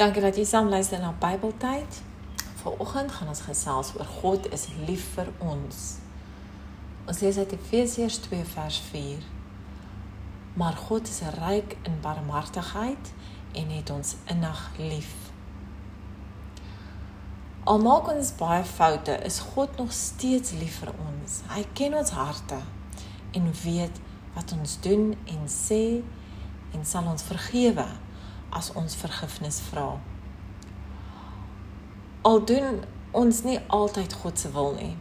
Dankie dat jy saam luister na Bybeltyd. Vanoggend gaan ons gesels oor God is lief vir ons. Ons lees uit Efesiërs 2 vers 4. Maar God is ryk in barmhartigheid en het ons innig lief. Al maak ons baie foute, is God nog steeds lief vir ons. Hy ken ons harte en weet wat ons doen en sê en sal ons vergewe as ons vergifnis vra. Al doen ons nie altyd God se wil nie,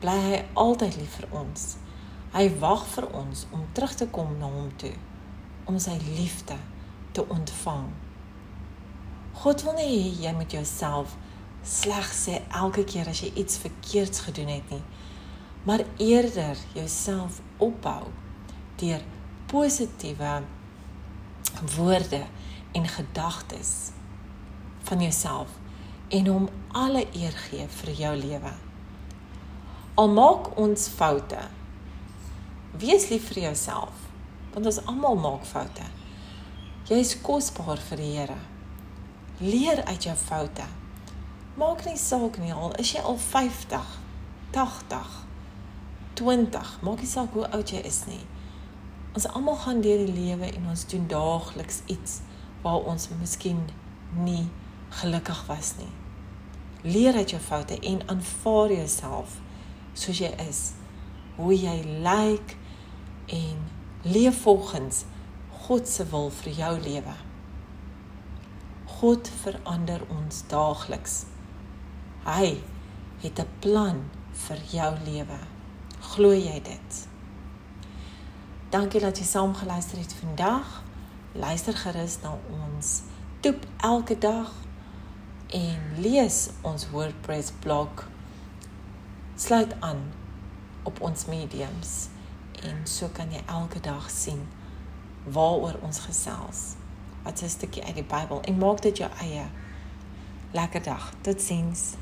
bly hy altyd lief vir ons. Hy wag vir ons om terug te kom na hom toe om sy liefde te ontvang. God wil nie hê jy moet jouself sleg sê elke keer as jy iets verkeerds gedoen het nie, maar eerder jouself opbou deur positiewe woorde en gedagtes van jouself en hom alle eer gee vir jou lewe. Al maak ons foute. Wees lief vir jouself want ons almal maak foute. Jy is kosbaar vir die Here. Leer uit jou foute. Maak nie saak nie al is jy al 50, 80, 20, maak nie saak hoe oud jy is nie. Ons almal gaan deur die lewe en ons doen daagliks iets waar ons miskien nie gelukkig was nie. Leer uit jou foute en aanvaar jouself soos jy is, hoe jy lyk en leef volgens God se wil vir jou lewe. God verander ons daagliks. Hy het 'n plan vir jou lewe. Glo jy dit? Dankie dat jy saam geluister het vandag luister gerus na ons toep elke dag en lees ons WordPress blog. Sluit aan op ons mediums en so kan jy elke dag sien waaroor ons gesels. Wat 'n stukkie uit die Bybel en maak dit jou eie. Lekker dag. Totsiens